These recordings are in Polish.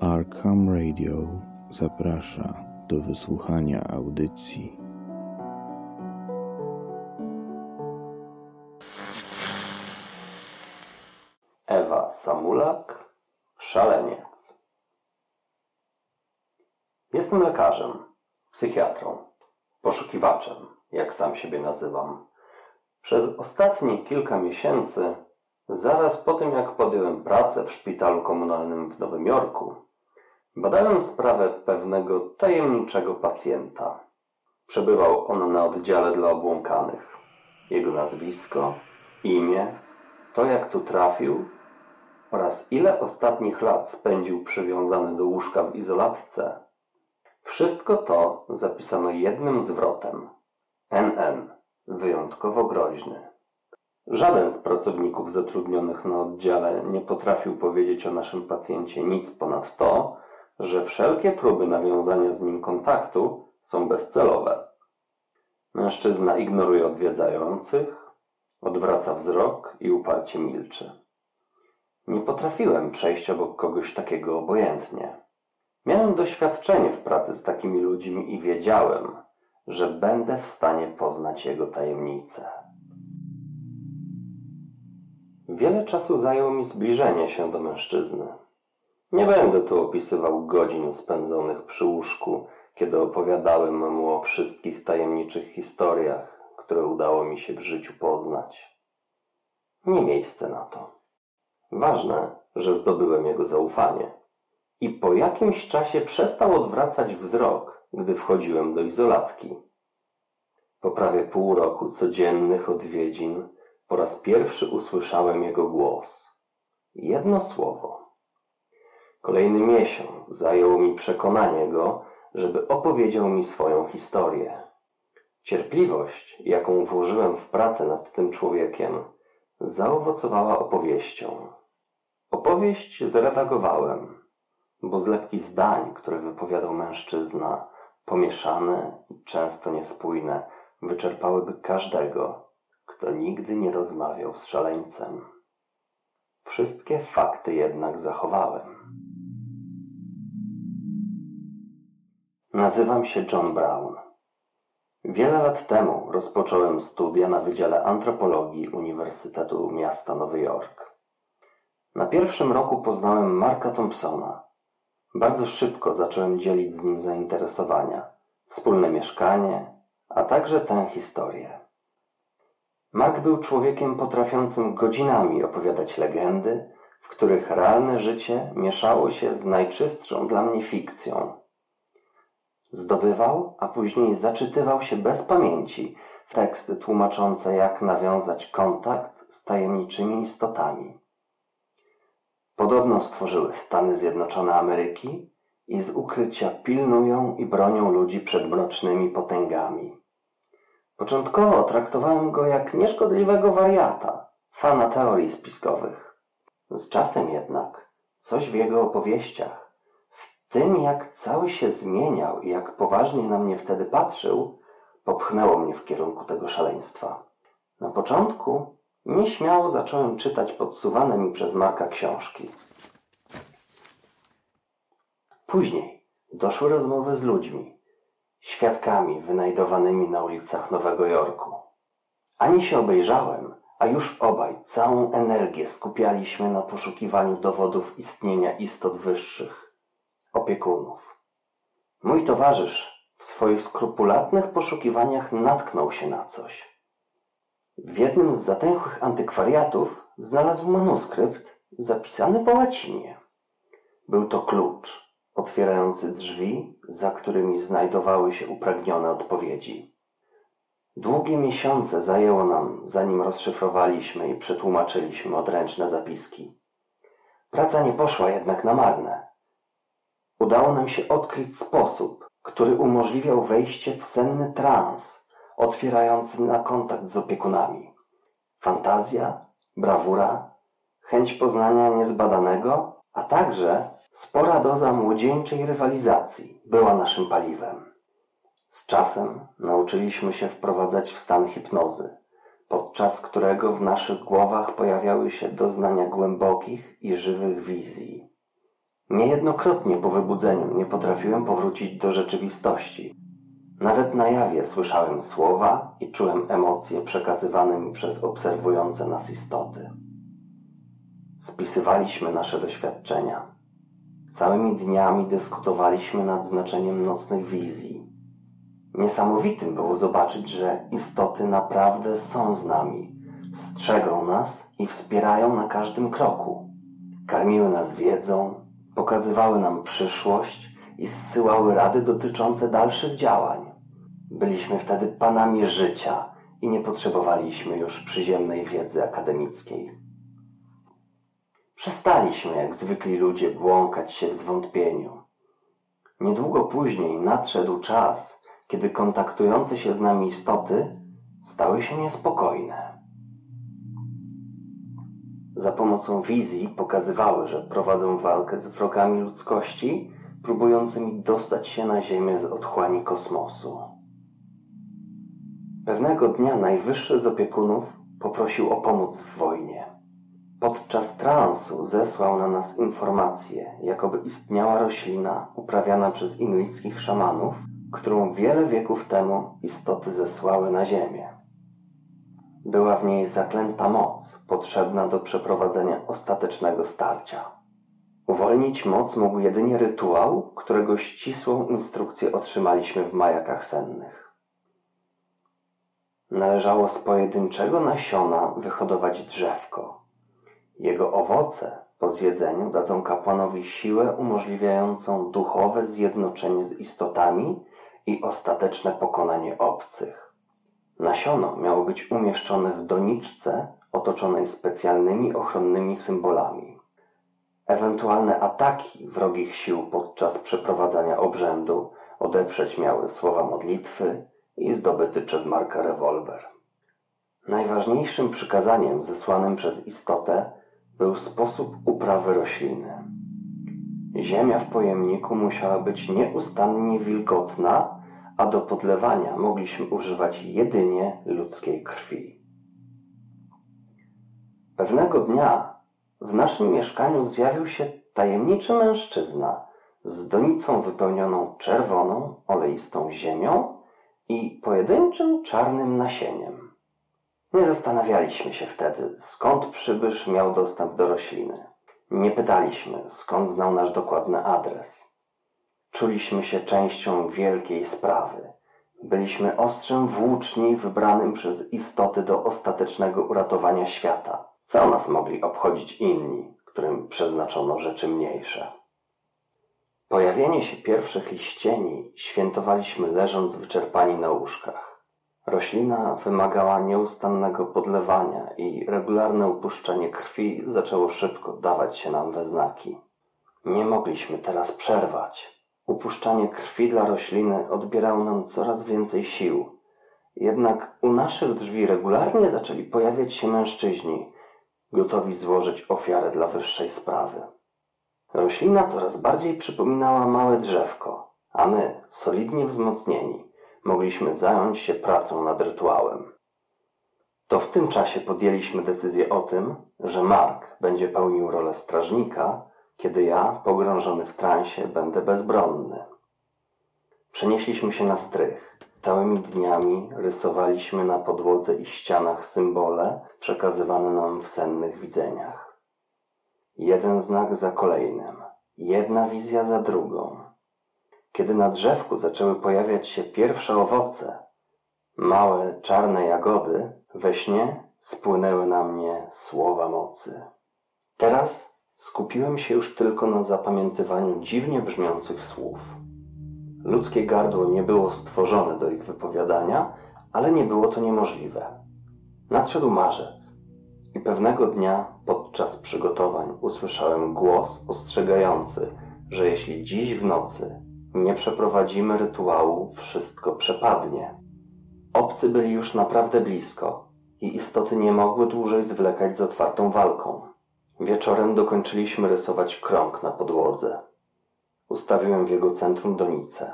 Arkham Radio zaprasza do wysłuchania audycji. Ewa Samulak, szaleniec. Jestem lekarzem, psychiatrą, poszukiwaczem, jak sam siebie nazywam. Przez ostatnie kilka miesięcy, zaraz po tym jak podjąłem pracę w szpitalu komunalnym w Nowym Jorku, badałem sprawę pewnego tajemniczego pacjenta. Przebywał on na oddziale dla obłąkanych. Jego nazwisko, imię, to jak tu trafił oraz ile ostatnich lat spędził przywiązany do łóżka w izolatce. Wszystko to zapisano jednym zwrotem. NN. Wyjątkowo groźny. Żaden z pracowników zatrudnionych na oddziale nie potrafił powiedzieć o naszym pacjencie nic ponad to, że wszelkie próby nawiązania z nim kontaktu są bezcelowe. Mężczyzna ignoruje odwiedzających, odwraca wzrok i uparcie milczy. Nie potrafiłem przejść obok kogoś takiego obojętnie. Miałem doświadczenie w pracy z takimi ludźmi i wiedziałem, że będę w stanie poznać jego tajemnice. Wiele czasu zajęło mi zbliżenie się do mężczyzny. Nie będę tu opisywał godzin spędzonych przy łóżku, kiedy opowiadałem mu o wszystkich tajemniczych historiach, które udało mi się w życiu poznać. Nie miejsce na to. Ważne, że zdobyłem jego zaufanie. I po jakimś czasie przestał odwracać wzrok, gdy wchodziłem do izolatki. Po prawie pół roku codziennych odwiedzin po raz pierwszy usłyszałem jego głos. Jedno słowo. Kolejny miesiąc zajęło mi przekonanie go, żeby opowiedział mi swoją historię. Cierpliwość, jaką włożyłem w pracę nad tym człowiekiem, zaowocowała opowieścią. Opowieść zredagowałem, bo zlepki zdań, które wypowiadał mężczyzna, pomieszane i często niespójne, wyczerpałyby każdego, kto nigdy nie rozmawiał z szaleńcem. Wszystkie fakty jednak zachowałem. Nazywam się John Brown. Wiele lat temu rozpocząłem studia na Wydziale Antropologii Uniwersytetu Miasta Nowy Jork. Na pierwszym roku poznałem Marka Thompsona. Bardzo szybko zacząłem dzielić z nim zainteresowania, wspólne mieszkanie, a także tę historię. Mark był człowiekiem potrafiącym godzinami opowiadać legendy, w których realne życie mieszało się z najczystszą dla mnie fikcją. Zdobywał, a później zaczytywał się bez pamięci w teksty tłumaczące, jak nawiązać kontakt z tajemniczymi istotami. Podobno stworzyły Stany Zjednoczone Ameryki i z ukrycia pilnują i bronią ludzi przed mrocznymi potęgami. Początkowo traktowałem go jak nieszkodliwego wariata, fana teorii spiskowych. Z czasem jednak coś w jego opowieściach, tym jak cały się zmieniał i jak poważnie na mnie wtedy patrzył, popchnęło mnie w kierunku tego szaleństwa. Na początku nieśmiało zacząłem czytać podsuwane mi przez Marka książki. Później doszły rozmowy z ludźmi, świadkami wynajdowanymi na ulicach Nowego Jorku. Ani się obejrzałem, a już obaj całą energię skupialiśmy na poszukiwaniu dowodów istnienia istot wyższych, opiekunów. Mój towarzysz w swoich skrupulatnych poszukiwaniach natknął się na coś. W jednym z zatęchłych antykwariatów znalazł manuskrypt zapisany po łacinie. Był to klucz, otwierający drzwi, za którymi znajdowały się upragnione odpowiedzi. Długie miesiące zajęło nam, zanim rozszyfrowaliśmy i przetłumaczyliśmy odręczne zapiski. Praca nie poszła jednak na marne. Udało nam się odkryć sposób, który umożliwiał wejście w senny trans, otwierający na kontakt z opiekunami. Fantazja, brawura, chęć poznania niezbadanego, a także Spora doza młodzieńczej rywalizacji była naszym paliwem. Z czasem nauczyliśmy się wprowadzać w stan hipnozy, podczas którego w naszych głowach pojawiały się doznania głębokich i żywych wizji. Niejednokrotnie po wybudzeniu nie potrafiłem powrócić do rzeczywistości. Nawet na jawie słyszałem słowa i czułem emocje przekazywane mi przez obserwujące nas istoty. Spisywaliśmy nasze doświadczenia. Całymi dniami dyskutowaliśmy nad znaczeniem nocnych wizji. Niesamowitym było zobaczyć, że istoty naprawdę są z nami, strzegą nas i wspierają na każdym kroku. Karmiły nas wiedzą, pokazywały nam przyszłość i zsyłały rady dotyczące dalszych działań. Byliśmy wtedy panami życia i nie potrzebowaliśmy już przyziemnej wiedzy akademickiej. Przestaliśmy, jak zwykli ludzie, błąkać się w zwątpieniu. Niedługo później nadszedł czas, kiedy kontaktujące się z nami istoty stały się niespokojne. Za pomocą wizji pokazywały, że prowadzą walkę z wrogami ludzkości, próbującymi dostać się na Ziemię z otchłani kosmosu. Pewnego dnia najwyższy z opiekunów poprosił o pomoc w wojnie. Podczas transu zesłał na nas informację, jakoby istniała roślina uprawiana przez inuickich szamanów, którą wiele wieków temu istoty zesłały na ziemię. Była w niej zaklęta moc, potrzebna do przeprowadzenia ostatecznego starcia. Uwolnić moc mógł jedynie rytuał, którego ścisłą instrukcję otrzymaliśmy w majakach sennych. Należało z pojedynczego nasiona wyhodować drzewko. Jego owoce po zjedzeniu dadzą kapłanowi siłę umożliwiającą duchowe zjednoczenie z istotami i ostateczne pokonanie obcych. Nasiono miało być umieszczone w doniczce otoczonej specjalnymi ochronnymi symbolami. Ewentualne ataki wrogich sił podczas przeprowadzania obrzędu odeprzeć miały słowa modlitwy, i zdobyty przez Marka rewolwer. Najważniejszym przykazaniem zesłanym przez istotę był sposób uprawy rośliny. Ziemia w pojemniku musiała być nieustannie wilgotna, a do podlewania mogliśmy używać jedynie ludzkiej krwi. Pewnego dnia w naszym mieszkaniu zjawił się tajemniczy mężczyzna z donicą wypełnioną czerwoną, oleistą ziemią i pojedynczym czarnym nasieniem. Nie zastanawialiśmy się wtedy, skąd przybysz miał dostęp do rośliny. Nie pytaliśmy, skąd znał nasz dokładny adres. Czuliśmy się częścią wielkiej sprawy. Byliśmy ostrzem włóczni wybranym przez istoty do ostatecznego uratowania świata. Co nas mogli obchodzić inni, którym przeznaczono rzeczy mniejsze? Pojawienie się pierwszych liścieni świętowaliśmy leżąc wyczerpani na łóżkach. Roślina wymagała nieustannego podlewania i regularne upuszczanie krwi zaczęło szybko dawać się nam we znaki. Nie mogliśmy teraz przerwać. Upuszczanie krwi dla rośliny odbierało nam coraz więcej sił. Jednak u naszych drzwi regularnie zaczęli pojawiać się mężczyźni, gotowi złożyć ofiarę dla wyższej sprawy. Roślina coraz bardziej przypominała małe drzewko, a my, solidnie wzmocnieni, mogliśmy zająć się pracą nad rytuałem. To w tym czasie podjęliśmy decyzję o tym, że Mark będzie pełnił rolę strażnika, kiedy ja, pogrążony w transie, będę bezbronny. Przenieśliśmy się na strych. Całymi dniami rysowaliśmy na podłodze i ścianach symbole przekazywane nam w sennych widzeniach. Jeden znak za kolejnym, jedna wizja za drugą. Kiedy na drzewku zaczęły pojawiać się pierwsze owoce, małe czarne jagody, we śnie spłynęły na mnie słowa mocy. Teraz skupiłem się już tylko na zapamiętywaniu dziwnie brzmiących słów. Ludzkie gardło nie było stworzone do ich wypowiadania, ale nie było to niemożliwe. Nadszedł marzec. I pewnego dnia podczas przygotowań usłyszałem głos ostrzegający, że jeśli dziś w nocy nie przeprowadzimy rytuału, wszystko przepadnie. Obcy byli już naprawdę blisko i istoty nie mogły dłużej zwlekać z otwartą walką. Wieczorem dokończyliśmy rysować krąg na podłodze. Ustawiłem w jego centrum donicę.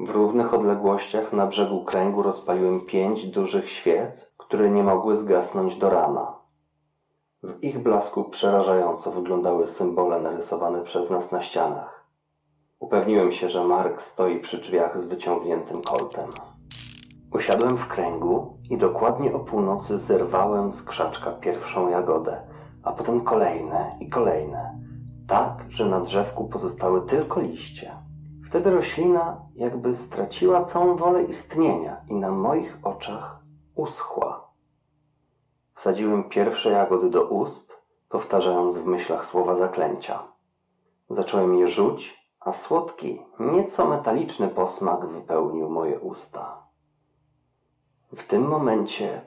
W równych odległościach na brzegu kręgu rozpaliłem pięć dużych świec, które nie mogły zgasnąć do rana. W ich blasku przerażająco wyglądały symbole narysowane przez nas na ścianach. Upewniłem się, że Mark stoi przy drzwiach z wyciągniętym koltem. Usiadłem w kręgu i dokładnie o północy zerwałem z krzaczka pierwszą jagodę, a potem kolejne i kolejne, tak, że na drzewku pozostały tylko liście. Wtedy roślina jakby straciła całą wolę istnienia i na moich oczach uschła. Wsadziłem pierwsze jagody do ust, powtarzając w myślach słowa zaklęcia. Zacząłem je rzuć, a słodki, nieco metaliczny posmak wypełnił moje usta. W tym momencie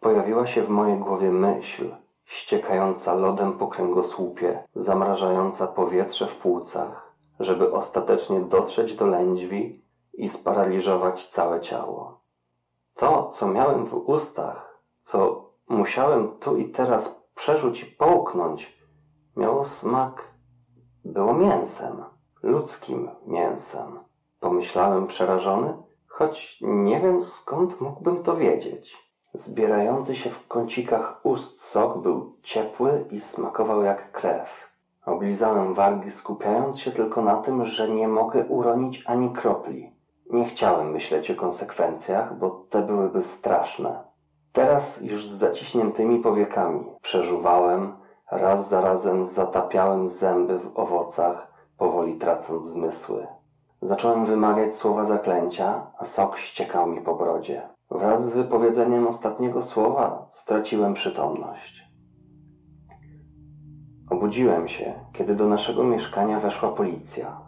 pojawiła się w mojej głowie myśl, ściekająca lodem po kręgosłupie, zamrażająca powietrze w płucach, żeby ostatecznie dotrzeć do lędźwi i sparaliżować całe ciało. To, co miałem w ustach, co musiałem tu i teraz przerzuć i połknąć, miało smak, było mięsem, ludzkim mięsem. Pomyślałem przerażony, choć nie wiem skąd mógłbym to wiedzieć. Zbierający się w kącikach ust sok był ciepły i smakował jak krew. Oblizałem wargi, skupiając się tylko na tym, że nie mogę uronić ani kropli. Nie chciałem myśleć o konsekwencjach, bo te byłyby straszne. Teraz już z zaciśniętymi powiekami przeżuwałem, raz za razem zatapiałem zęby w owocach, powoli tracąc zmysły. Zacząłem wymawiać słowa zaklęcia, a sok ściekał mi po brodzie. Wraz z wypowiedzeniem ostatniego słowa straciłem przytomność. Obudziłem się, kiedy do naszego mieszkania weszła policja.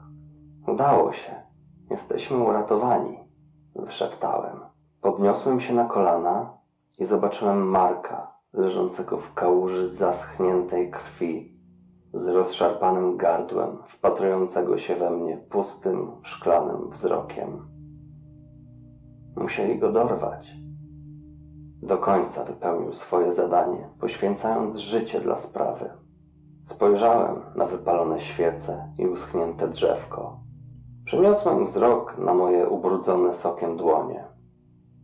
Udało się. Jesteśmy uratowani, wyszeptałem. Podniosłem się na kolana i zobaczyłem Marka, leżącego w kałuży zaschniętej krwi, z rozszarpanym gardłem, wpatrującego się we mnie pustym, szklanym wzrokiem. Musieli go dorwać. Do końca wypełnił swoje zadanie, poświęcając życie dla sprawy. Spojrzałem na wypalone świece i uschnięte drzewko. Przeniosłem wzrok na moje ubrudzone sokiem dłonie.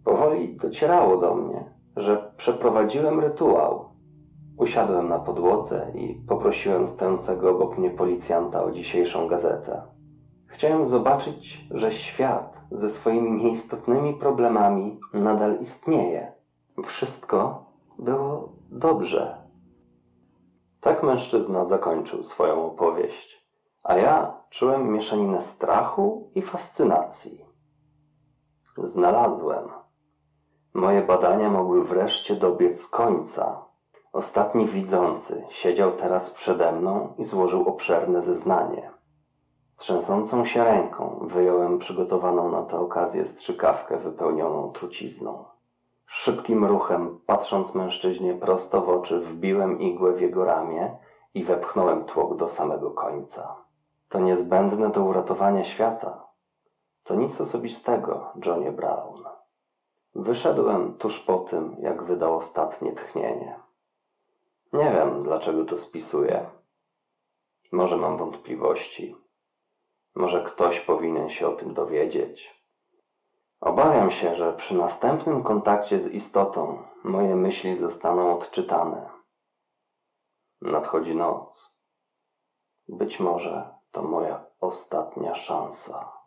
Powoli docierało do mnie, że przeprowadziłem rytuał. Usiadłem na podłodze i poprosiłem stojącego obok mnie policjanta o dzisiejszą gazetę. Chciałem zobaczyć, że świat ze swoimi nieistotnymi problemami nadal istnieje. Wszystko było dobrze. Tak mężczyzna zakończył swoją opowieść, a ja czułem mieszaninę strachu i fascynacji. Znalazłem. Moje badania mogły wreszcie dobiec końca. Ostatni widzący siedział teraz przede mną i złożył obszerne zeznanie. Trzęsącą się ręką wyjąłem przygotowaną na tę okazję strzykawkę wypełnioną trucizną. Szybkim ruchem, patrząc mężczyźnie prosto w oczy, wbiłem igłę w jego ramię i wepchnąłem tłok do samego końca. To niezbędne do uratowania świata. To nic osobistego, Johnie Brown. Wyszedłem tuż po tym, jak wydał ostatnie tchnienie. Nie wiem, dlaczego to spisuję. Może mam wątpliwości. Może ktoś powinien się o tym dowiedzieć. Obawiam się, że przy następnym kontakcie z istotą moje myśli zostaną odczytane. Nadchodzi noc. Być może to moja ostatnia szansa.